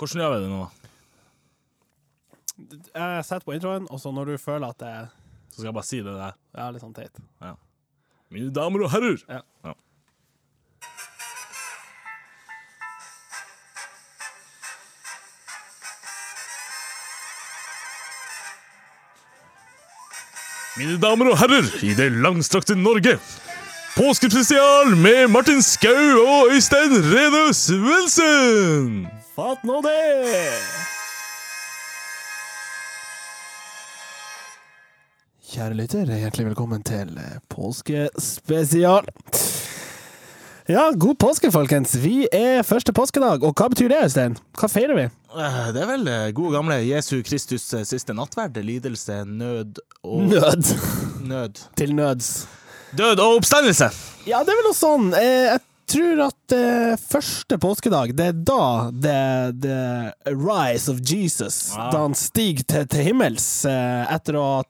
Hvordan gjør vi det nå? Jeg setter på introen, og så når du føler at det Så skal jeg bare si det der. Ja, litt sånn teit Mine damer og herrer. Ja. Ja. Mine damer og herrer i det langstrakte Norge. Påskespesial med Martin Skau og Øystein Rene Svendsen! Fatt nå det! Kjære lytter, hjertelig velkommen til eh, påskespesial. Ja, god påske, folkens. Vi er første påskedag, og hva betyr det, Øystein? Hva feirer vi? Eh, Det er vel eh, gode gamle Jesu Kristus siste nattverd. Lidelse, nød og Nød. nød. Til nøds. Død og oppstandelse! Ja, det er vel noe sånn. Eh, Jeg tror at eh, første påskedag, det er da det, det rise of Jesus. Ja. Da han stiger til, til himmels eh, etter å ha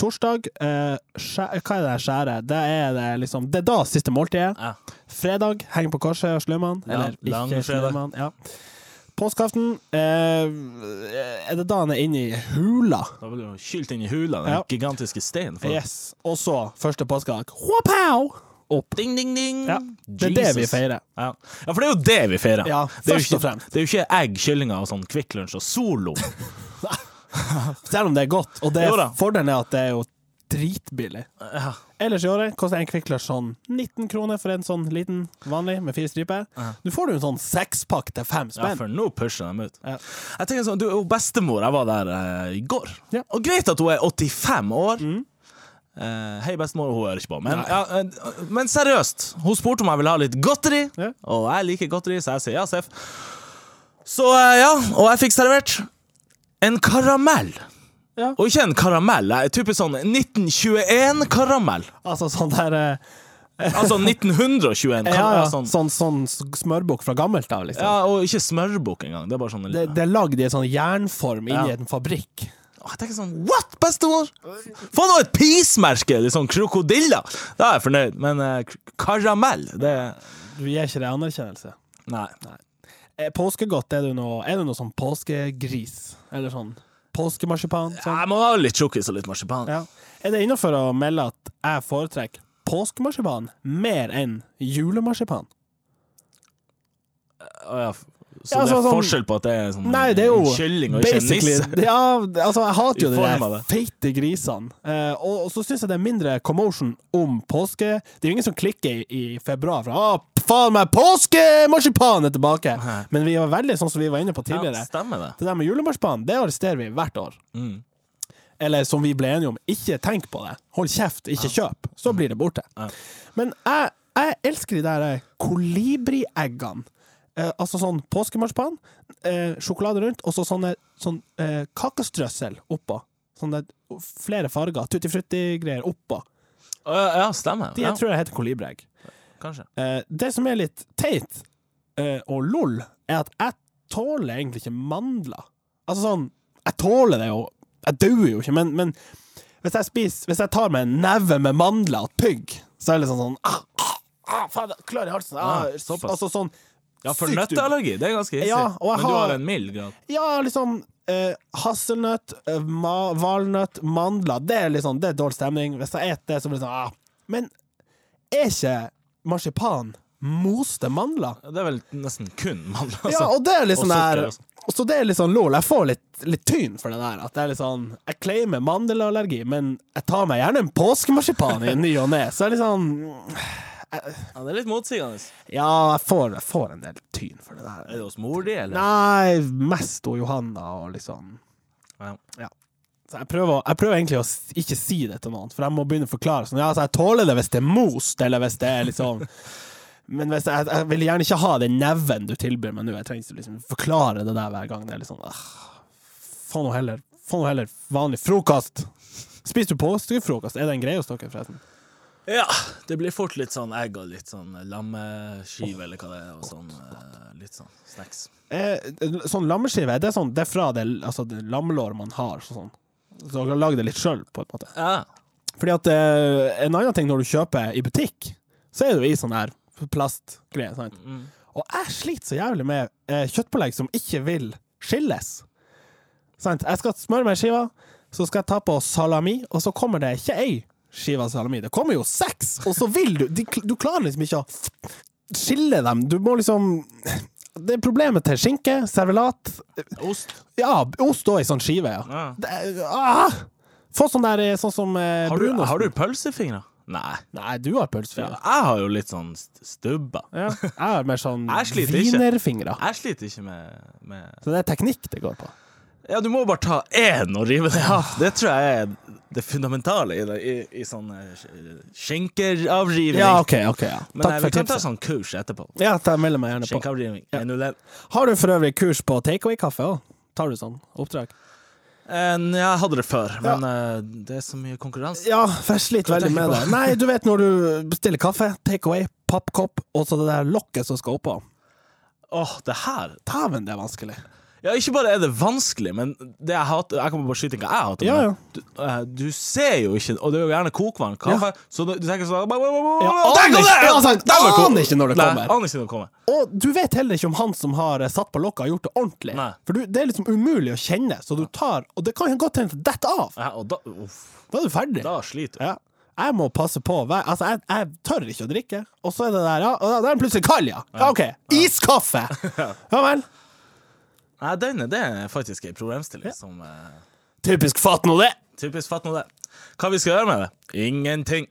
torsdag eh, skjæ, Hva er det skjæret? Det er det liksom Det er da siste måltidet. Ja. Fredag, henger på korset og sløymann. Ja, Eller ikke sløymann. Ja. Påskeaften, eh, er det da han er inne i hula? Da blir han kylt inn i hula, den Ja. gigantiske steinen. Yes. Og så første påskedag. Whoop-pow! Opp. Ding, ding, ding. Ja, det er det vi feirer. Ja. ja, for det er jo det vi feirer. Ja, det, er ikke, fremst. det er jo ikke egg, kyllinger og sånn Kvikk Lunsj og Solo. Selv om det er godt. Og det Jo fordelen er at det er jo dritbillig. Ja. Ellers i året koster en Kvikk Lunsj sånn 19 kroner for en sånn liten vanlig med fire striper. Nå får du en sånn sekspakk til fem spenn. ja, for nå pusher de ut. Ja. Jeg tenker sånn, du, Bestemor, jeg var der eh, i går. Ja. Og greit at hun er 85 år. Eh, hei, bestemor, hun hører ikke på. Men, ja, uh, men seriøst, hun spurte om jeg ville ha litt godteri. Ja. Og jeg liker godteri, så jeg sier ja, Seff. Så uh, ja, og jeg fikk servert en karamell. Ja. Og ikke en karamell, typisk sånn 1921-karamell. Altså sånn der Altså 1921. Ja, ja. Sånn, Sånn, sånn smørbukk fra gammelt av, liksom. ja, og ikke smørbukk engang. Det er bare sånn Det, det er lagd i en sånn jernform inni Ja. en fabrikk. Og Jeg tenker sånn What, bestemor? Få nå et pismerke! Litt sånn krokodiller. Da er jeg fornøyd. Men eh, karamell, det Du gir ikke det anerkjennelse. Nei. Eh, Påskegodt, er du noe, er du noe sånn påskegris? Eller sånn påskemarsipan? Sånn? Jeg må ha litt tjukkis og litt marsipan. Ja. Er det innafor å melde at jeg foretrekker påskemarsipan mer enn julemarsipan? Å ja, f- så Ja, det altså, er sånn- forskjell på at det er sånn Nei, det er jo kylling og ikke en nisse? Ja, altså, jeg hater jo de der feite grisene. Eh, og, og så syns jeg det er mindre commotion om påske. Det er jo ingen som klikker i, i februar fra Å, faen meg, påskemarsipan er tilbake! Hæ. Men vi var veldig sånn som vi var inne på tidligere. Ja, stemmer det. Det der med julemarsipan, det arresterer vi hvert år. Mm. Eller som vi ble enige om, ikke tenk på det. Hold kjeft, ikke kjøp. Så blir det borte. Ja. Men jeg, jeg elsker de der kolibrieggene. Eh, altså sånn påskemarsipan, eh, sjokolade rundt, og så sånne sånn, eh, kakestrøssel oppå. Sånne flere farger. Tutti frutti-greier oppå. Ja, ja, stemmer. De Ja, jeg tror jeg heter kolibriegg. kanskje. Eh, det som er litt teit eh, og lol, er at jeg tåler egentlig ikke mandler. Altså sånn Jeg tåler det jo, jeg dauer jo ikke, men, men hvis jeg spiser Hvis jeg tar meg en neve med mandler og pygg, så er det liksom sånn ah, ah, ah, Faen, klør i halsen. Ah, ja, altså sånn Ja, for sykt nøtteallergi, det er ganske hissig. Ja, Men du har- en mild grad. Ja, liksom eh, hasselnøtt, eh, ma valnøtt, mandler Det er liksom Det er dårlig stemning. Hvis jeg spiser det, så blir det sånn ah. Men er ikke marsipan moste mandler? Det er vel nesten kun mandler. Ja, altså. og det er sånn der. Så det er litt sånn lol. Jeg får litt, litt tyn for det der. At det er litt sånn Jeg claimer mandelallergi, men jeg tar meg gjerne en påskemarsipan i ny og ne. Så er litt sånn Ja, det er litt motsigende. Ja, jeg får, jeg får en del tyn for det der. Er det hos mor di, eller? Nei, mest og Johanna og liksom Ja. Så jeg prøver, jeg prøver egentlig å ikke si det til noen, for jeg må begynne å forklare. Sånn, ja, så jeg tåler det hvis det er most, eller hvis det er liksom Men hvis jeg, jeg vil gjerne ikke ha den neven du tilbyr meg nå. Jeg trenger ikke liksom forklare det der hver gang. Det er litt sånn ah, Få nå heller, heller vanlig frokost! Spiser du påskefrokost? Er det en greie hos dere, forresten? Ja, det blir fort litt sånn egg og litt sånn lammeskive, eller hva det er, og sånn eh, litt sånn snacks. Eh, sånn lammeskive, det er, sånn, det er fra det, altså det lammelår man har. så Sånn. Så dere lager det litt sjøl, på en måte. Ja. Fordi at eh, En annen ting når du kjøper i butikk, så er det jo i sånn her plastgreier. sant? Mm. Og jeg sliter så jævlig med eh, kjøttpålegg som ikke vil skilles. Sant? Jeg skal smøre meg skiva, så skal jeg ta på salami, og så kommer det ikke ei skive salami. Det kommer jo seks! Og så vil du de, Du klarer liksom ikke å skille dem. Du må liksom Det er problemet til skinke, servelat Ost. Ja, ost òg i sånn skive, ja. Ja. Det, ah! Få sånn der sånn som eh, Har, du, har du pølsefingre? Nei. Nei, du har Ja, pølsefingre. jeg har jo litt sånn st- stubber. Ja. Jeg har mer sånn wienerfingre. Jeg sliter ikke med, med Så det er teknikk det går på. Ja, du må bare ta én og rive det av. Det tror jeg er det fundamentale i, det, i, i sånn eh. Ja, okay, okay, ja. Men Takk eh, vi kan ta tipset. sånn kurs etterpå. Ja, ta, melder meg gjerne på. Ja. Har du for øvrig kurs på takeaway-kaffe òg? Tar du sånn oppdrag? En, Jeg hadde det før, men eh, det er så mye konkurranse. Ja, for jeg sliter veldig med det. Nei, du vet når du bestiller kaffe, takeaway, pappkopp, og så det der lokket som skal oppå. Åh, det her Dæven, det er vanskelig. Ja, ikke bare er det vanskelig, men det jeg hater Jeg skyte inn hva jeg hater. Ja, ja. Du, uh, du ser jo ikke Og det er jo gjerne kokvann, kaffe, så du, du tenker sånn Ja, Der kom det! ja, var aner ikke når det Nei, kommer. aner ikke når det kommer. Og du vet heller ikke om han som har eh, satt på lokket, har gjort det ordentlig. Nei. For du, det er liksom umulig å kjenne, så du tar Og det kan godt hende det detter av. Ja, og da, uff, Da er du ferdig. da sliter du. Ja. Jeg må passe på. Altså, jeg, jeg tør ikke å drikke. Og så er det der, ja. Og da er den plutselig kald, ja. ja OK. Iskaffe! Ja vel. Nei, den det er faktisk ei problemstilling som eh, Typisk fatt nå det. Typisk fatt nå det. Hva vi skal gjøre med det? Ingenting.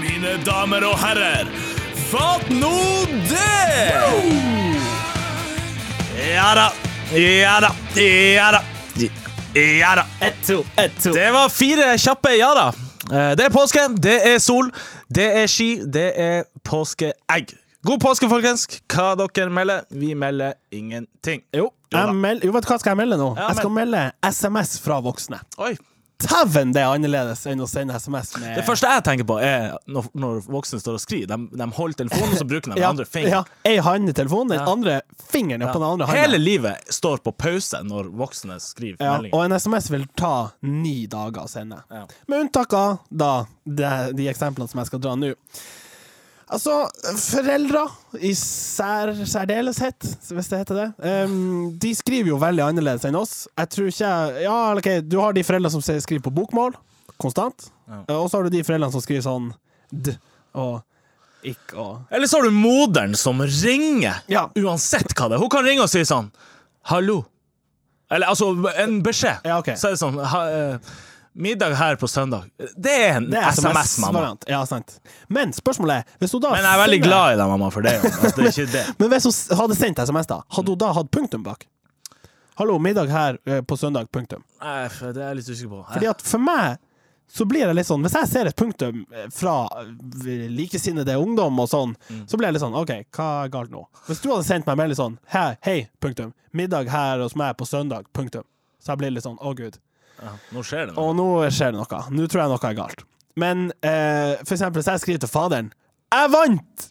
Mine damer og herrer, fatt nå det! Ja da, ja da, ja da. Ja da. Ett, to, ett, to. Det var fire kjappe ja da. Eh, Det er påske, det er sol, det er ski, det er påskeegg. God påske, folkens. Hva dere melder? Vi melder ingenting. Jo, jeg meld, jo, vet du hva skal jeg melde nå? Ja, jeg skal melde SMS fra voksne. Oi. Dæven, det er annerledes enn å sende SMS med Det første jeg tenker på, er når, når voksne står og skriver. De, de holder telefonen, og så bruker de den ja, andre fingeren. ja, Ei hånd i telefonen, den Ja. andre fingeren ja. på den andre Hele livet står på pause når voksne skriver Ja, meldinger. og en SMS vil ta ni dager å sende. Ja. Med unntak av da, de, de eksemplene som jeg skal dra nå. Altså, foreldre i sær, særdeleshet, hvis det heter det, um, de skriver jo veldig annerledes enn oss. Jeg tror ikke Ja, ok, du har de foreldrene som skriver på bokmål, konstant. Ja. Og så har du de foreldrene som skriver sånn d og ikk og Eller så har du moderen som ringer, Ja. uansett hva det er. Hun kan ringe og si sånn Hallo. Eller altså, en beskjed. Ja, ok. Så er det sånn ha, eh, Middag her på søndag. Det er en er SMS. Ja, sant. Men spørsmålet er hvis hun da Men jeg er veldig sender- glad i deg, mamma, for det. Altså, det er ikke det. Men hvis hun hadde sendt SMS, da, hadde hun da hatt punktum bak? Hallo, middag her eh, på søndag, punktum. Nei, det er jeg litt usikker på. Fordi at for meg så blir det litt sånn Hvis jeg ser et punktum eh, fra eh, likesinnede ungdom og sånn, Mm. så blir jeg litt sånn OK, hva er galt nå? Hvis du hadde sendt meg melding sånn Hei, hei, punktum. Middag her hos meg på søndag, punktum. Så jeg blir litt sånn Å, gud. Ja, nå skjer det noe. Og nå skjer det noe. Nå tror jeg noe er galt. Men eh, for eksempel hvis jeg skriver til faderen Jeg vant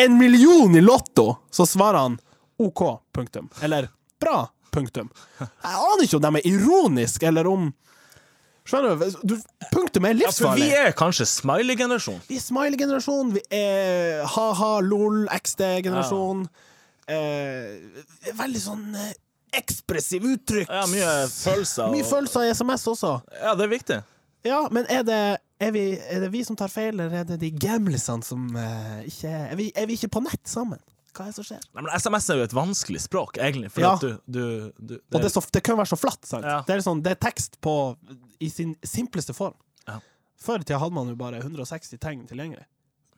en million i Lotto! Så svarer han OK, punktum. Eller bra, punktum. Jeg aner ikke om de er ironiske, eller om Skjønner du? du punktum er Ja, for livsfarlig. vi er kanskje smiley-generasjon. Vi er smiley-generasjon, vi er ha-ha, lol, XD-generasjon. Eh, veldig sånn eh, ekspressiv uttrykk. Ja, mye følelser. Mye følelser i SMS også. Ja, det er viktig. Ja, men er det, er, vi, er det vi som tar feil, eller er det de gamlisene som uh, ikke er vi, er vi ikke på nett sammen? Hva er det som skjer? Nei, men SMS er jo et vanskelig språk, egentlig. Ja. du, du, du Og det, så, det kan være så flatt. Sant? Ja. Det, er sånn, det er tekst på, i sin simpleste form. Ja. Før i tida hadde man jo bare 160 tegn tilgjengelig.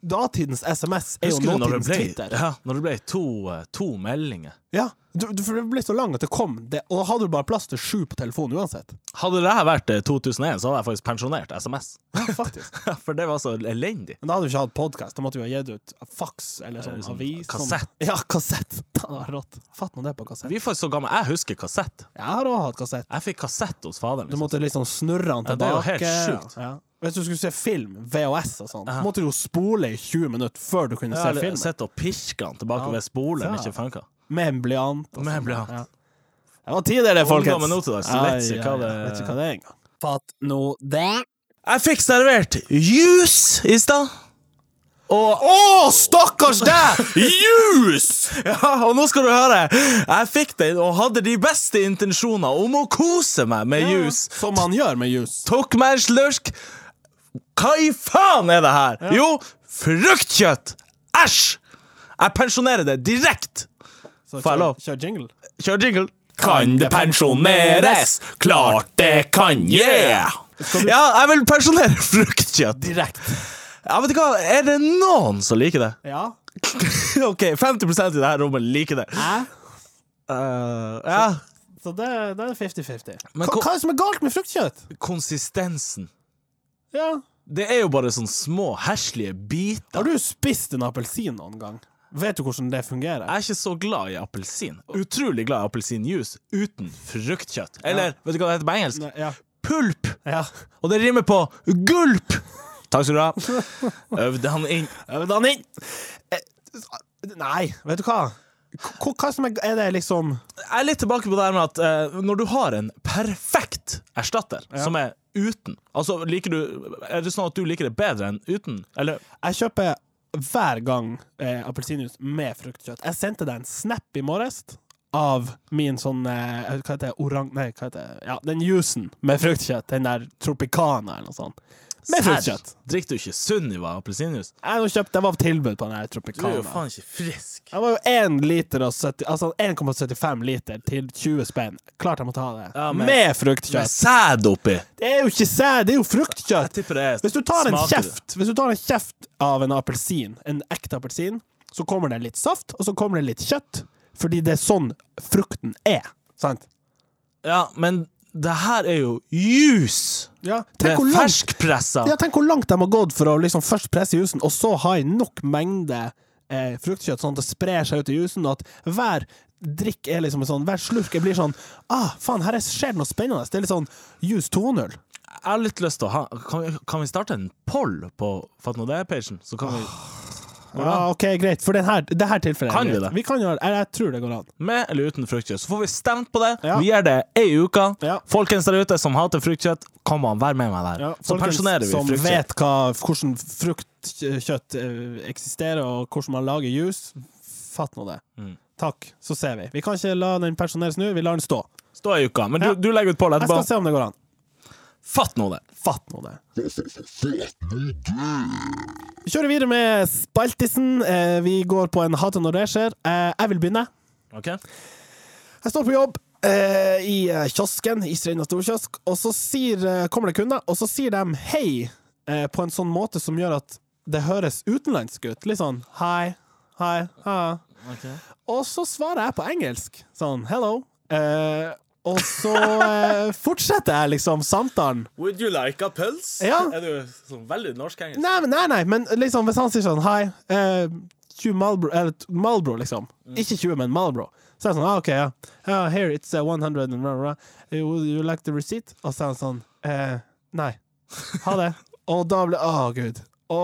Datidens SMS er jo nåtidens ble, Twitter. ja, når det ble to, eh, to meldinger? Ja, du, du, for det ble så lang at det kom, det, og hadde du bare plass til sju på telefonen uansett. Hadde det her vært eh, 2001, så hadde jeg faktisk pensjonert SMS. Ja, faktisk. For det var så elendig. Men da hadde vi ikke hatt podkast, da måtte vi ha gitt ut fax eller sånn Eller sånn avis. kassett. Sånn, ja, kassett. Det var rått. Fatt nå det på kassett. Vi er faktisk så gamle. Jeg husker kassett. Jeg har òg hatt kassett. Jeg fikk kassett hos faderen. Du Liksom. måtte liksom snurre den Ja, det er jo helt sjukt. Ja. Hvis du skulle se film, VHS og sånn, Ja. måtte du jo spole i 20 minutter før du kunne se filmen. sett og piske den tilbake Ja. ved spoleren Ja. ikke funka. Med en blyant. og Med en blyant. Ja. Det var tider, det, folkens. Ungdommen nå til dags, vet ikke hva det- er engang. Fatt nå det. Jeg fikk servert juice i stad. Og Å, stakkars deg! Juice! Ja, og nå skal du høre. Jeg fikk den og hadde de beste intensjoner om å kose meg med juice. Som man gjør med juice. Tok meg en slurk. Hva i faen er det her? Jo, fruktkjøtt! Æsj! Jeg pensjonerer det direkte. Får jeg lov? Kjør jingle. Kjør jingle. Kan det pensjoneres? Klart det kan, yeah! Ja, jeg vil pensjonere fruktkjøtt. Direkte. Ja, vet du hva? Er det noen som liker det? Ja. OK, 50% i dette rommet liker det. Hæ? Uh, ja, Så det, det er 50-50. Hva, hva er det som er galt med fruktkjøtt? konsistensen. Ja. Det er jo bare sånne små, heslige biter. Har du spist en appelsin noen gang? Vet du hvordan det fungerer? Jeg er ikke så glad i appelsin. Utrolig glad i appelsinjuice uten fruktkjøtt. Eller vet du hva det heter på engelsk? Ne, ja. Pulp! ja. Og det rimer på gulp! Takk skal du ha. Øvde han inn. Øvde han inn! Eh, Nei, vet du hva? Hva, hva som er, er det liksom Jeg er litt tilbake på det her med at uh, når du har en perfekt erstatter som er uten Altså, liker du Er det sånn at du liker det bedre enn uten? Eller Jeg kjøper hver gang eh, appelsinjuice med fruktkjøtt. Jeg sendte deg en snap i morges av min sånn eh, Hva heter det? Orang... Nei, hva heter det? Ja, den juicen med fruktkjøtt. Den der Tropicana eller noe sånt. Med fruktkjøtt. drikker du ikke Sunniva appelsinjuice? Jeg kjøpt, det var på tilbud på den her Du er jo faen ikke frisk. Det var jo 1,75 liter altså 1,75 liter til 20 spenn. Klart jeg må ta det. Ja, men- med Med fruktkjøtt. sæd oppi. Det er jo ikke sæd, det er jo fruktkjøtt. er Hvis du kjeft Hvis du tar en kjeft av en appelsin, en ekte appelsin, så kommer det litt saft, og så kommer det litt kjøtt. Fordi det er sånn frukten er. Sant? Ja, men det her er jo juice! Ja, Det er ferskpressa. ja, tenk hvor langt de har gått for å liksom først presse juicen, og så ha i nok mengde eh, fruktkjøtt, sånn at det sprer seg ut i juicen, og at hver drikk er liksom en sånn, hver slurk blir sånn Ah, faen, her er- skjer det noe spennende. Det er litt sånn juice 2.0. Jeg har litt lyst til å ha Kan vi, kan vi starte en poll på Fatt nå det-pagen? Så kan vi Ja, OK, greit. For den her, det her tilfellet Kan vi det? Vi kan gjøre det. jeg tror det går an. Med eller uten fruktkjøtt. Så får vi stemt på det. Ja. Vi gjør det ei uke. Ja. Folkens der ute som hater fruktkjøtt, kom an, vær med meg der. Ja, så pensjonerer vi som fruktkjøtt. vet hva, hvordan fruktkjøtt eh, eksisterer, og hvordan man lager juice, fatt nå det. Mm. Takk, så ser vi. Vi kan ikke la den pensjoneres nå, vi lar den stå. Stå ei uke. Men du, du legger ut på Jeg etterpå. skal se om det går an. Fatt nå det. Fatt nå det. Vi kjører videre med Spaltisen. Eh, Vi går på en hate når det skjer. Eh, Jeg vil begynne. OK? Jeg står på jobb eh, i kiosken, i Strenda storkiosk, og så sier, kommer det kunder, og så sier de hei på en sånn måte som gjør at det høres utenlandsk ut. Litt sånn hei, hei, ha. Og så svarer jeg på engelsk. Sånn hello. Eh, og så eh, fortsetter jeg liksom samtalen. Would you like a pulse? Ja. Er du sånn veldig norsk-engelsk? Nei, men- nei, nei, men liksom hvis han sier sånn hei, eh, 20 Malbro, eller t- Malbro, liksom. Ikke 20, men Malbro. Så er jeg sånn, ah, OK, ja. ja here, it's uh, 100 and blah, blah, blah. Would you like the receipt? Og så er han sånn, eh, nei. Ha det. Og da blir Å, gud. Å,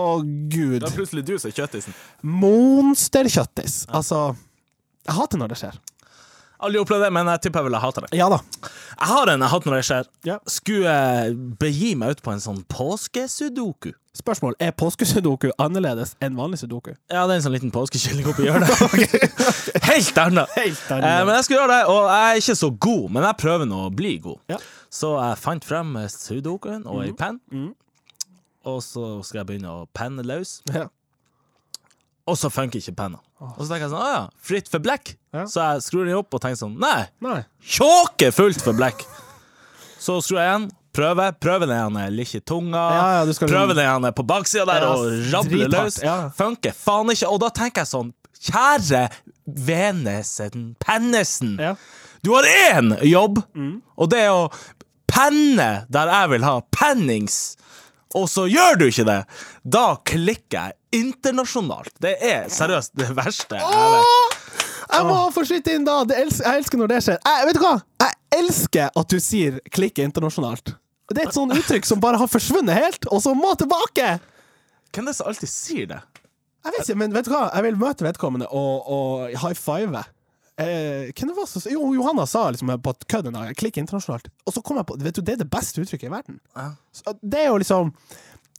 gud. Det er plutselig du som er kjøttisen. Monsterkjøttis. Altså Jeg hater når det skjer. Aldri opplevd det, men jeg tipper jeg ville hata det. Ja da. Jeg har en jeg hater når det skjer. Ja. Skulle jeg begi meg ut på en sånn påskesudoku. Spørsmål er påskesudoku annerledes enn vanlig sudoku. Ja, det er en sånn liten påskekylling oppi hjørnet. Helt annet. Helt Eh, men jeg skulle gjøre det, og jeg er ikke så god, men jeg prøver nå å bli god. Ja. Så jeg fant frem sudokuen og ei penn, Mhm. og så skal jeg begynne å penne løs. Ja. Og så funker ikke penna. Og så tenker jeg sånn, ah, ja, fritt for blekk. Ja. Så jeg skrur den opp og tenker sånn, nei, Nei. tjåke fullt for blekk. Så skrur jeg igjen, prøver, prøver den litt i tunga, Ja, ja, prøver den igjen på baksida der og rabler løs. ja. Funker faen ikke. Og da tenker jeg sånn, kjære Venesen Pennesen. Ja. Du har én jobb, og det er å penne der jeg vil ha pennings. Og så gjør du ikke det. Da klikker jeg internasjonalt. Det er seriøst det verste jeg vet. Jeg må få skyte inn da. Det els jeg elsker når det skjer. Jeg, vet du hva? Jeg elsker at du sier 'klikke internasjonalt'. Det er et sånn uttrykk som bare har forsvunnet helt, og som må tilbake! Hvem er det som alltid sier det? Jeg vet ikke, men vet du hva? Jeg vil møte vedkommende og, og high five. eh, Hvem det var som Jo, Johanna sa liksom på et kødd en dag 'klikk internasjonalt', og så kom jeg på Vet du, det er det beste uttrykket i verden. Ja. Så det er jo liksom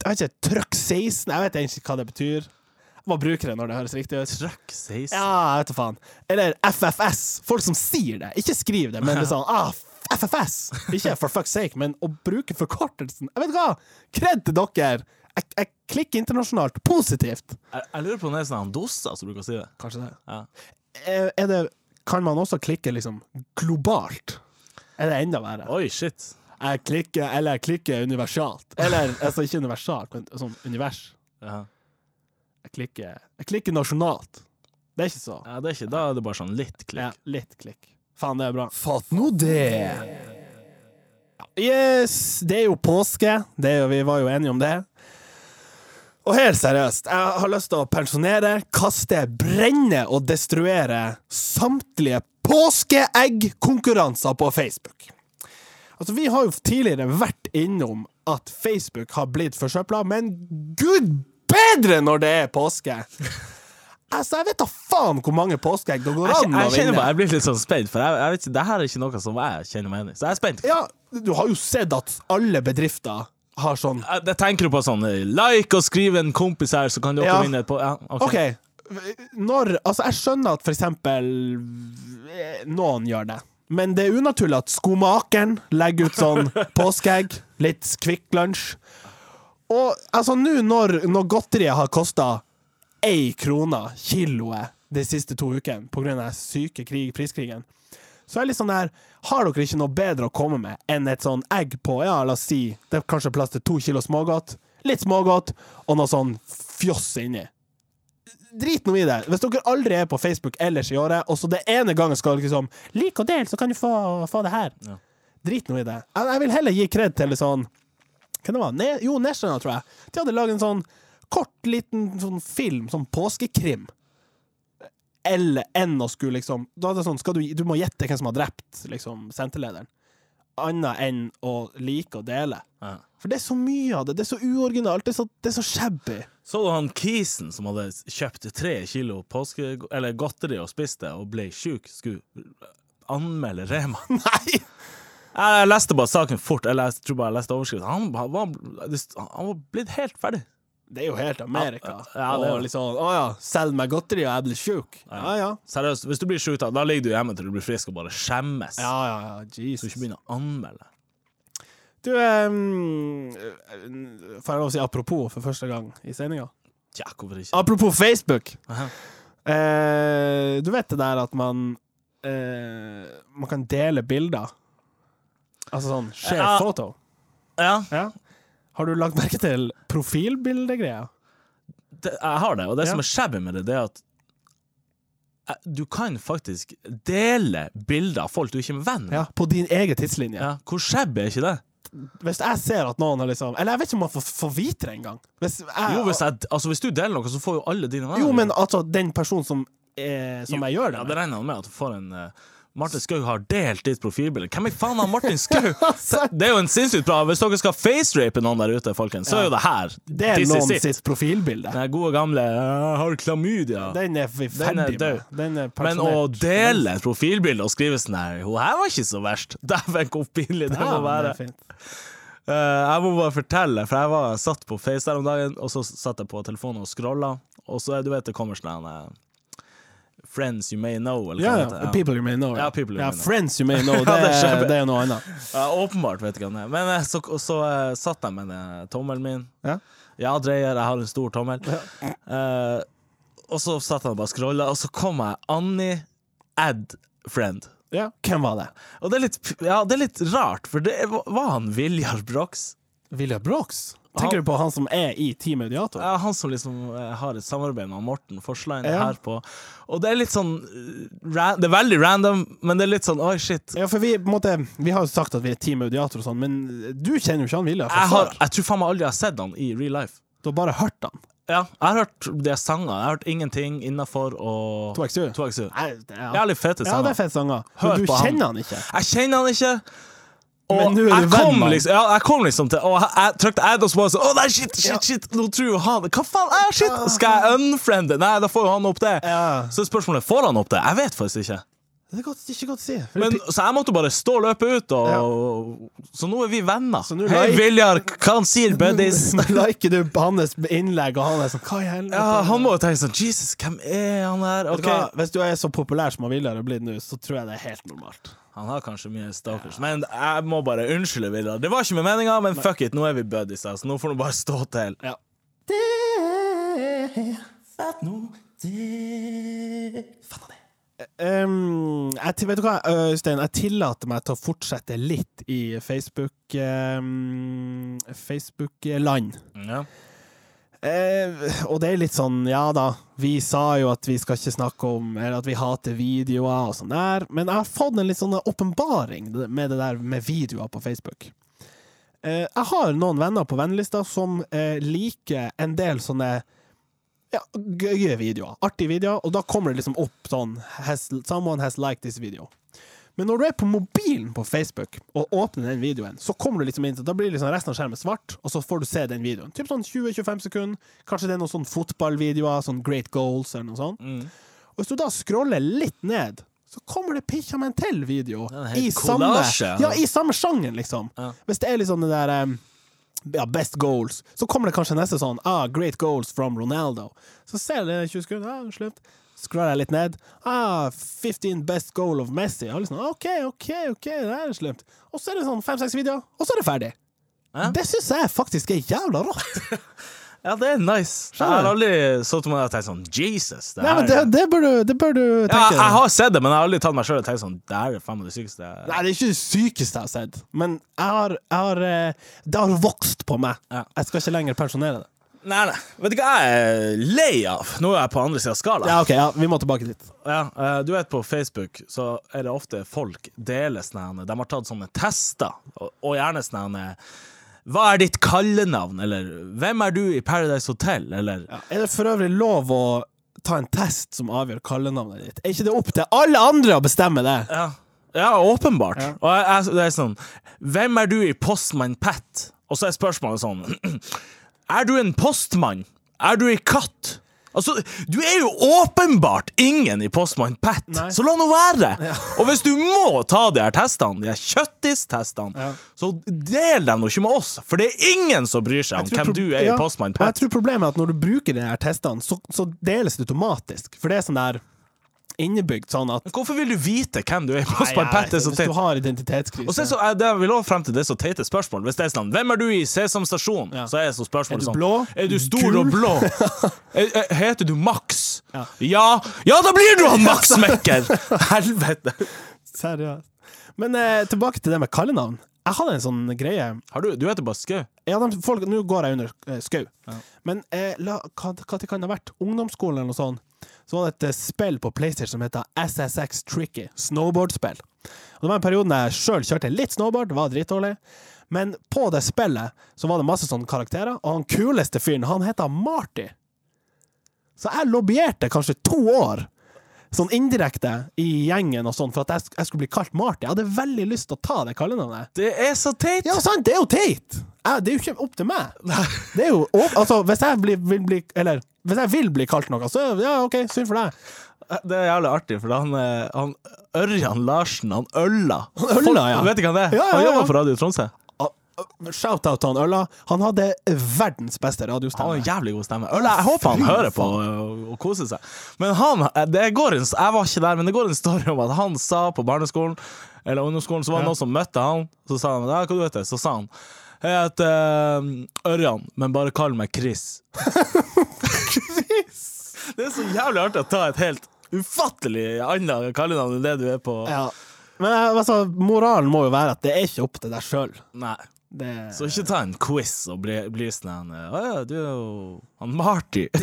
Jeg vet ikke, Truck 16 Jeg vet egentlig ikke hva det betyr. Hva bruker bruke det når det høres riktig ut. Truck 16. Ja, jeg vet da faen. Eller FFS. Folk som sier det. Ikke skriv det, men det er sånn ah, FFS. Ikke for fuck's sake, men å bruke forkortelsen Jeg vet hva! Kred til dere! Jeg, jeg klikker internasjonalt positivt. Jeg, jeg lurer på om det er sånn doser som bruker å si det. Kanskje det. Ja. Er er det Kan man også klikke liksom globalt? Er det enda verre? Oi, shit. Jeg klikker, eller jeg klikker universalt. Eller altså ikke universalt, men sånn univers. Ja. Jeg klikker, jeg klikker nasjonalt. Det er ikke så. ja, det er ikke Da er det bare sånn litt klikk. Ja, litt klikk. Faen, det er bra. Fatt nå det! Yes, det er jo påske. Det er jo, vi var jo enige om det. Og helt seriøst, jeg har lyst til å pensjonere, kaste, brenne og destruere samtlige påskeeggkonkurranser på Facebook. Altså, vi har jo tidligere vært innom at Facebook har blitt forsøpla, men gud bedre når det er påske! Altså, jeg vet da faen hvor mange påskeegg det går an å jeg kjenner vinne. bare, jeg blir litt sånn spent, for jeg, jeg vet ikke, det her er ikke noe som jeg kjenner meg igjen i. Så jeg er spent. Ja, du har jo sett at alle bedrifter har sånn Jeg, det tenker du på sånn eh, like og skrive en kompis her, så kan dere Ja. vinne et på ja, ok. okay. Når Altså, jeg skjønner at for eksempel eh, noen gjør det. Men det er unaturlig at skomakeren legger ut sånn påskeegg, litt Kvikk Lunsj. Og altså, nå når, når godteriet har kosta én krone kiloet de siste to ukene av den syke krig, priskrigen, så er det litt sånn der Har dere ikke noe bedre å komme med enn et sånn egg på, ja, la oss si Det er kanskje plass til to kilo smågodt, litt smågodt og noe sånn fjoss inni. Drit nå i det. Hvis dere aldri er på Facebook ellers i året, og så det ene gangen skal liksom Lik og del, så kan du få, få det her. Ja. Drit nå i det. Jeg, jeg vil heller gi kred til sånn Hvem det var ne Jo, National, tror jeg. De hadde laget en sånn kort, liten sånn film, sånn påskekrim. Eller enn å skulle liksom Da er det sånn, du, du må gjette hvem som har drept liksom, senterlederen. Annet enn å like og dele. Ja. For det er så mye av det. Det er så uoriginalt. Det er så, det er så shabby. Så du han Kisen som hadde kjøpt tre kilo påske, eller godteri og spiste og ble sjuk, skulle anmelde Rema? Nei! Jeg leste bare saken fort, eller jeg tror bare jeg leste overskriften. Han, han, var- han var blitt helt ferdig. Det er jo helt Amerika. Ja, ja, og liksom Å ja, selg meg godteri, og jeg blir sjuk. Ja ja. Seriøst, hvis du blir sjuk, da, da ligger du hjemme til du blir frisk og bare skjemmes. Ja ja, ja. Så du ikke begynner å anmelde. Du, um, får jeg lov å si apropos for første gang i sendinga? Ja, hvorfor ikke? Apropos Facebook. Eh, du vet det der at man uh, Man kan dele bilder? Altså sånn share Ja. photo. Ja, Ja. Har du lagt merke til profilbildegreia? jeg har det, og det Ja. som er shabby med det, det er at du kan faktisk dele bilder av folk du ikke er venn med. Ja, På din egen tidslinje. Ja, Hvor shabby er ikke det? Hvis jeg ser at noen har liksom Eller jeg vet ikke om man får, får vite det engang. Hvis, jeg- Jo, hvis, jeg, altså, hvis du deler noe, så får jo alle dine venner jo, men altså, den personen som, eh, som Jo, jeg gjør det Ja, det regner jeg med at du får en eh, Martin Skau har delt ditt profilbilde. Hvem i faen er Martin Skau? Det det er jo en sinnssykt bra Hvis dere skal facerape noen der ute, folkens, så er jo det her. Det er noen it. sitt profilbilde. Den gode gamle «Jeg har klamydia. Den er vi er ferdig med. Den er Men å dele et profilbilde og skrive sånn her Hun her var ikke så verst. Dæven, hvor pinlig det må være. det. Eh, jeg må bare fortelle, for jeg var satt på Face der om dagen, og så satt jeg på telefonen og scrolla, og så du vet det kommer sånn eh, Friends you may know, eller Ja, ja. People you may know. Ja, people you ja, may know. Friends you may know. Det, er, det er noe annet. Ja, åpenbart vet ikke hva det er. Men eh, så, så eh, satt jeg med den tommelen min. Ja. Ja, dreier, jeg har en stor tommel. Uh, og så satt jeg og bare scrolla, og så kom jeg Annie add friend. Ja. Hvem var det? Og det er litt, ja, det er litt rart, for det var han Viljar Brox. William Brox? Tenker Han- du på han som er i Team Audiator? Ja, han som liksom eh, har et samarbeid med Morten Forslein Ja. her på Og det er litt sånn eh, Det er veldig random, men det er litt sånn oi, shit. Ja, for vi, måte, vi har jo sagt at vi er Team Audiator og sånn, men du kjenner jo ikke han William Jeg, har, jeg tror faen meg aldri jeg har sett han i real life. Du har bare hørt han. Ja, jeg har hørt de sangene. Jeg har hørt ingenting innafor og 2XU. 2XU. Nei, det er, Jævlig fete ja, det er fete sanger. Men du på han. kjenner han ikke. Jeg kjenner han ikke. Og er jeg, kom liksom, ja, jeg kom liksom til Og jeg, jeg trykte add og så bare sånn Å nei, shit, shit, Ja. shit, nå tror han Hva faen? Ah, shit, skal jeg unfriende? Nei, da får jo han opp det. Ja. Så er spørsmålet får han opp det. Jeg vet faktisk ikke. Det er godt, ikke godt å si. Men, så jeg måtte bare stå og løpe ut, og, så nå er vi venner. Så Hei, Viljar, hva han sier, buddies? liker du hans innlegg, og han er sånn Hva i helvete? Ja, han må jo tenke sånn Jesus, hvem er han her? Vet Ok. du hva? Hvis du er så populær som han Viljar er blitt nå, så tror jeg det er helt normalt. Han har kanskje mye stalkers, men jeg må bare unnskylde Vidar. Det var ikke med meninga, men fuck it, nå er vi buddies, altså. Nå får du bare stå til. Ja. Um, jeg, vet du hva, Øystein? Jeg tillater meg til å fortsette litt i Facebook um, Facebook-land. Ja. Eh, og det er litt sånn, ja da, vi sa jo at vi skal ikke snakke om Eller at vi hater videoer og sånn der, men jeg har fått en litt sånn åpenbaring med det der med videoer på Facebook. Eh, jeg har noen venner på vennelista som eh, liker en del sånne ja, gøye videoer. Artige videoer, og da kommer det liksom opp sånn has, Someone has liked this video. Men når du er på mobilen på Facebook og åpner den videoen, så kommer du liksom inn, så da blir liksom resten av skjermen svart, og så får du se den videoen. Typ sånn 20-25 sekunder. Kanskje det er noen sånn fotballvideoer, sånn Great Goals eller noe sånt. Mm. Og hvis du da scroller litt ned, så kommer det pikkja meg en til video. I samme, ja, I samme sjangen, liksom. Ja. Hvis det er liksom det der um, ja, best goals, så kommer det kanskje neste sånn ah, Great goals from Ronaldo. Så ser jeg det i 20 sekunder, ja, slutt. Scroller jeg litt ned. Ah, 15 best goal of Messi. Og liksom, OK, OK, OK, det er slemt. Og så er det sånn fem-seks videoer, og så er det ferdig. Ja. Det syns jeg faktisk er jævla rått. ja, det er nice. Jeg har aldri sittet med det og tenkt sånn Jesus. Det Nei, men det, det, bør du, det bør du ja, tenke. jeg har sett det, men jeg har aldri tatt meg sjøl og tenkt sånn Det her er faen meg det sykeste Nei, det er ikke det sykeste jeg har sett, men jeg har, jeg har, eh, det har vokst på meg. Ja. Jeg skal ikke lenger pensjonere det. Nei, nei. Vet du hva jeg er lei av? Nå er jeg på andre sida av skalaen. Ja, ok, ja, vi må tilbake dit. Ja, eh, du vet på Facebook så er det ofte folk deler sånne De har tatt sånne tester, og, gjerne sånne Hva er ditt kallenavn? Eller hvem er du i Paradise Hotel? Eller Er det for øvrig lov å ta en test som avgjør kallenavnet ditt? Er ikke det opp til alle andre å bestemme det? Ja, ja åpenbart. Og jeg, jeg, det er sånn Hvem er du i Postman Pat? Og så er spørsmålet sånn Er du en postmann? Er du ei katt? Altså, Du er jo åpenbart ingen i Postmann Pat, Nei. så la nå være! Og hvis du må ta de her testene, de her kjøttistestene, Ja. så del dem nå ikke med oss, for det er ingen som bryr seg om hvem du er ja, i Postmann og Jeg tror problemet er at når du bruker de her testene, så, så deles det automatisk. For det er sånn der innebygd sånn at Hvorfor vil du vite hvem du er Postmann Pat? Det er så Hvis teit. du har identitetskrise Og så så, det jeg vil også frem til det er så teite spørsmål. Hvis det er sånn Hvem er du i Sesam Stasjon? Ja. Så er så spørsmålet Er du sånn blå? Er du stor Gul? og blå? Er- er- Heter du Max? Ja. ja. Ja, da blir du han Max Mekker! Helvete. Seriøst. Men eh, tilbake til det med kallenavn. Jeg hadde en sånn greie Har du, du heter bare Skau. Ja, Nå går jeg under eh, skau. Men eh, la, hva, hva det kan det ha vært? Ungdomsskolen eller noe sånt. Så var det et eh, spill på PlayStation som heter SSX Tricky. Snowboardspill. Og Det var en periode da jeg sjøl kjørte litt snowboard, var dritdårlig. Men på det spillet så var det masse sånne karakterer, og han kuleste fyren, han heter Marty. Så jeg lobbyerte kanskje to år, sånn indirekte, i gjengen og sånn, for at jeg, jeg skulle bli kalt Marty. Jeg hadde veldig lyst til å ta det kallenavnet. Det er så teit! Ja, sant, det er jo teit! Jeg, det er jo ikke opp til meg. Det er jo Altså, hvis jeg blir, vil bli Eller hvis jeg vil bli kalt noe, så ja, OK, synd for deg. Det er jævlig artig, for han, eh, han Ørjan Larsen, han ølla. Han ølla, ja. Vet du han det? Ja, ja, Han jobber for Radio Tromsø. Shout-out til han Ølla. Han hadde verdens beste Han radiostemme. en jævlig god stemme. Ølla, jeg håper han Fy hører på og, og koser seg. Men han, det går en, jeg var ikke der, men det går en story om at han sa på barneskolen eller ungdomsskolen, så var det noen som møtte han. Så sa han ja, hva du vet det? Så sa han jeg heter eh, Ørjan, men bare kall meg Chris. Chris! Det er så jævlig artig å ta et helt ufattelig annet kallenavn enn det du er på. Ja. Men eh, altså, moralen må jo være at det er ikke opp til deg sjøl. Det Så ikke ta en quiz og bli, bli sånn Å ja, du er jo han Marty.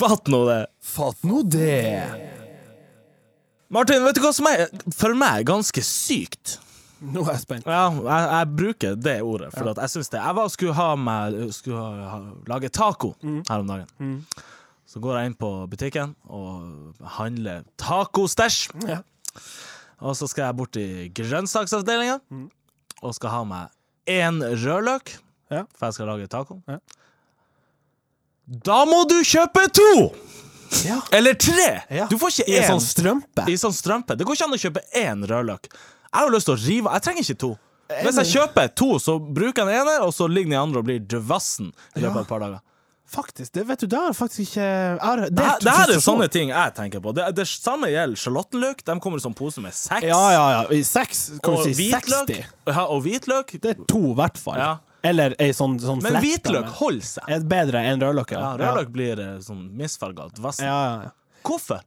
Fatt nå det. Fatt nå det! Martin, vet du hva som er for meg ganske sykt? Nå er jeg spent. Ja, jeg, jeg bruker det ordet, for at jeg syns det. Jeg var, skulle ha med, Skulle ha, ha, lage taco her om dagen. Så går jeg inn på butikken og handler tacostæsj. Ja. Og så skal jeg bort i grønnsaksavdelinga og skal ha meg én rødløk, Ja. for jeg skal lage taco. Ja. Da må du kjøpe to! Ja. Eller tre! Ja. Du får ikke I en sånn strømpe. i sånn strømpe. Det går ikke an å kjøpe én rødløk. Jeg har jo lyst til å rive Jeg trenger ikke to. Hvis jeg kjøper to, så bruker jeg den ene, og så ligger den andre og blir dvassen i løpet av et par dager. Faktisk, det vet du, det har faktisk ikke er, det, Det, det her er sånne ting jeg tenker på. Det, det samme gjelder sjalottenløk. De kommer i sånn pose med seks. Ja, ja, ja. I seks, kan Og si hvitløk. 60. Ja, og hvitløk. Det er to, i hvert fall. Ja. Eller ei sånn, sånn Men fletta hvitløk med- holder seg. er bedre enn rødløk. Ja, Rødløk blir eh, sånn misfarga. Ja, ja, ja. Hvorfor?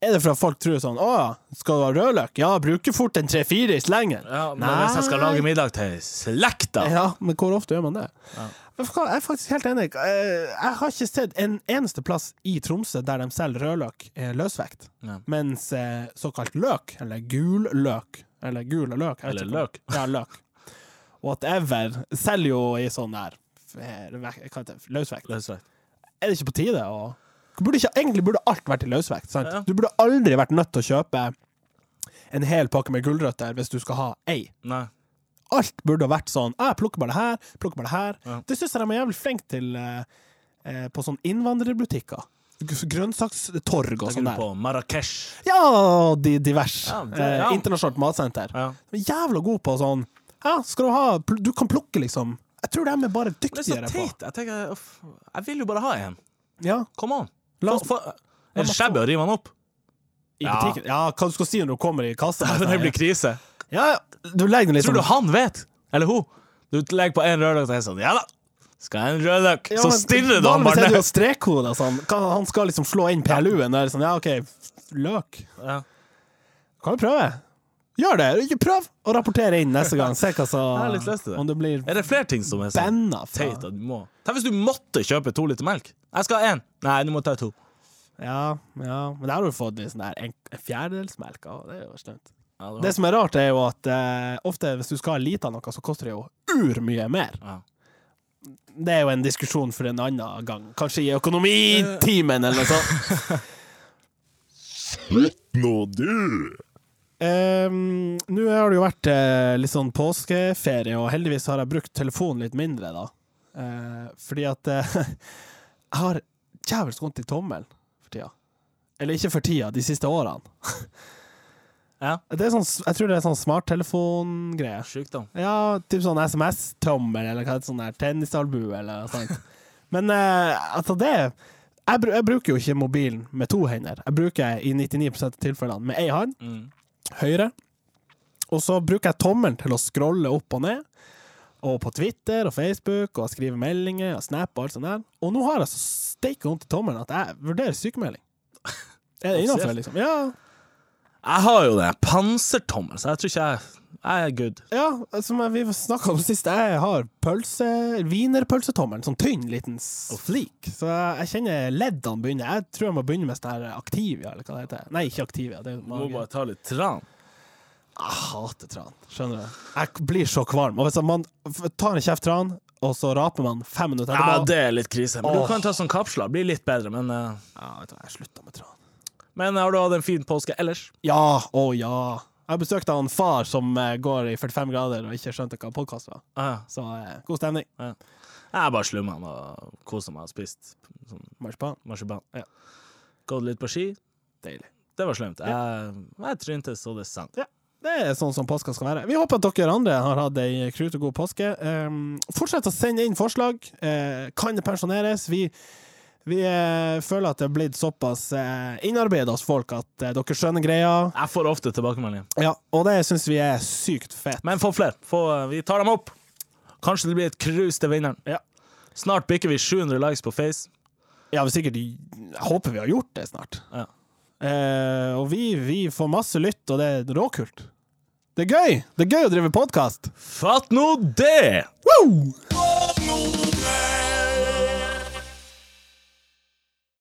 Er det for at folk tror sånn Å ja, skal du ha rødløk? Ja, bruker fort en tre-fire i slengen. Ja, men hvis jeg skal lage middag til slekta Ja, men hvor ofte gjør man det? Ja. Jeg er faktisk helt enig. Eh, Jeg har ikke sett en eneste plass i Tromsø der de selger rødløk eh, løsvekt. Ja. Mens eh, såkalt løk, eller gul løk Eller gul løk. Eller løk. Ja, løk. Whatever. Selger jo i sånn der? Løsvekt. Løsvekt. Er det ikke på tide å burde ikke, Egentlig burde alt vært i løsvekt. Sant? Ja. Du burde aldri vært nødt til å kjøpe en hel pakke med gulrøtter hvis du skal ha ei. Nei. Alt burde vært sånn ah, Jeg plukker bare det her, plukker bare det her. Ja. Det syns jeg de er jævlig flinke til eh, eh, på sånne innvandrerbutikker. Grønnsakstorg og sånn der. på Marrakech? Ja, de divers. Ja, det- eh, internasjonalt matsenter. De er jævla gode på sånn Ja, skal du ha Du kan plukke, liksom. Jeg tror de er bare dyktigere på Det er så teit. Jeg tenker Jeg vil jo bare ha en. Ja, Come on. La oss- få- Er det shabby å rive den opp? i Ja. butikken. Ja, hva du skal si når du kommer i kassa? Det blir krise. Ja, du legger litt Tror du han vet? Eller hun? Du legger på en rødløk og er sånn Ja da, skal jeg ha en rødløk? Ja, så men stirrer du han vanligvis bare er ned. strekkoder sånn. Han skal liksom slå inn PLU-en der. Sånn, ja, OK, løk. Ja. Kan jo prøve? Gjør det. Ikke Prøv å rapportere inn neste gang. Se hva så det. Om det blir Er det flere ting som er sånn teit at du må Tenk hvis du måtte kjøpe to liter melk. Jeg skal ha én. Nei, du må ta to. Ja, ja. Men der har du fått sånn der en, fjerdedels melk Det er jo slemt. Ja, Det som er rart, er jo at uh, ofte hvis du skal ha lite av noe, så koster det jo urmye mer. Ja. Det er jo en diskusjon for en annen gang. Kanskje i økonomitimen eller noe sånt. Slutt Nå du! Um, Nå har det jo vært uh, litt sånn påskeferie, og heldigvis har jeg brukt telefonen litt mindre, da. Uh, fordi at uh, jeg har jævelsk vondt i tommelen for tida. Eller ikke for tida, de siste årene. Ja. Det sånn, jeg tror det er sånn smarttelefongreie. Sjukdom. Ja, typ sånn SMS-tommel, eller hva heter sånn der tennisalbue, eller noe sånt. Men eh, altså, det jeg, jeg bruker jo ikke mobilen med to hender. Jeg bruker i 99 av tilfellene med ei hånd Mm. høyre. Og så bruker jeg tommelen til å scrolle opp og ned. Og på Twitter og Facebook og skriver meldinger og Snap og alt sånt der. Og nå har jeg så steike vondt i tommelen at jeg vurderer sykemelding. Er det innafor, liksom? Ja. Jeg har jo det. pansertommel, så jeg tror ikke jeg Jeg er good. ja som vi snakka om sist, jeg har pølse wienerpølsetommelen. Sånn tynn liten flik. Så jeg, jeg kjenner leddene begynner. Jeg tror jeg må begynne med sånn her Activia, eller hva det heter. Nei, ikke Activia. Det er Du må bare ta litt tran. Jeg hater tran. Skjønner du? Jeg blir så kvalm. Og hvis man tar en kjeft tran, og så raper man fem minutter Ja, det er litt krise. Men du kan ta sånn kapsler. Blir litt bedre, men eh, Ja, vet du hva, jeg slutta med tran. Men har du hatt en fin påske ellers? Ja, å ja. Jeg har besøkt en far som eh, går i 45 grader og ikke skjønte hva podkast var. Ah, ja. Så eh, god stemning. Jeg er bare slumma og kosa meg og spist sånn Marsipan. marsipan. Ja. Gått litt på ski. Deilig. Det var slemt. Jeg, jeg tryntes så det sang. Det er sånn som påska skal være. Vi håper at dere andre har hatt ei krut og god påske. Um, fortsett å sende inn forslag. Uh, kan det pensjoneres? Vi, vi uh, føler at det er blitt såpass uh, innarbeida hos folk at uh, dere skjønner greia. Jeg får ofte tilbakemeldinger. Ja, og det syns vi er sykt fett. Men få flere. Vi tar dem opp. Kanskje det blir et cruise til vinneren. Ja. Snart bikker vi 700 likes på Face. Ja, vi sikkert Jeg håper vi har gjort det snart. Ja. Eh, og vi, vi får masse lytt, og det er råkult. Det er gøy! Det er gøy å drive podkast. Fatt nå det! Woo! Fatt nå det!